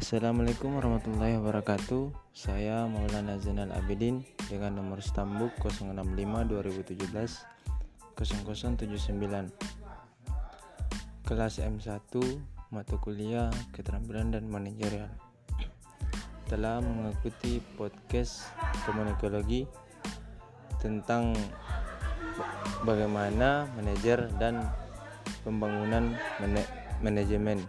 Assalamualaikum warahmatullahi wabarakatuh. Saya Maulana Zainal Abidin Dengan nomor stambuk 065 2017 0079 Kelas M1 Mata kuliah Keterampilan dan Manajerial. Telah mengikuti podcast komunikologi Tentang Bagaimana manajer dan Pembangunan manajemen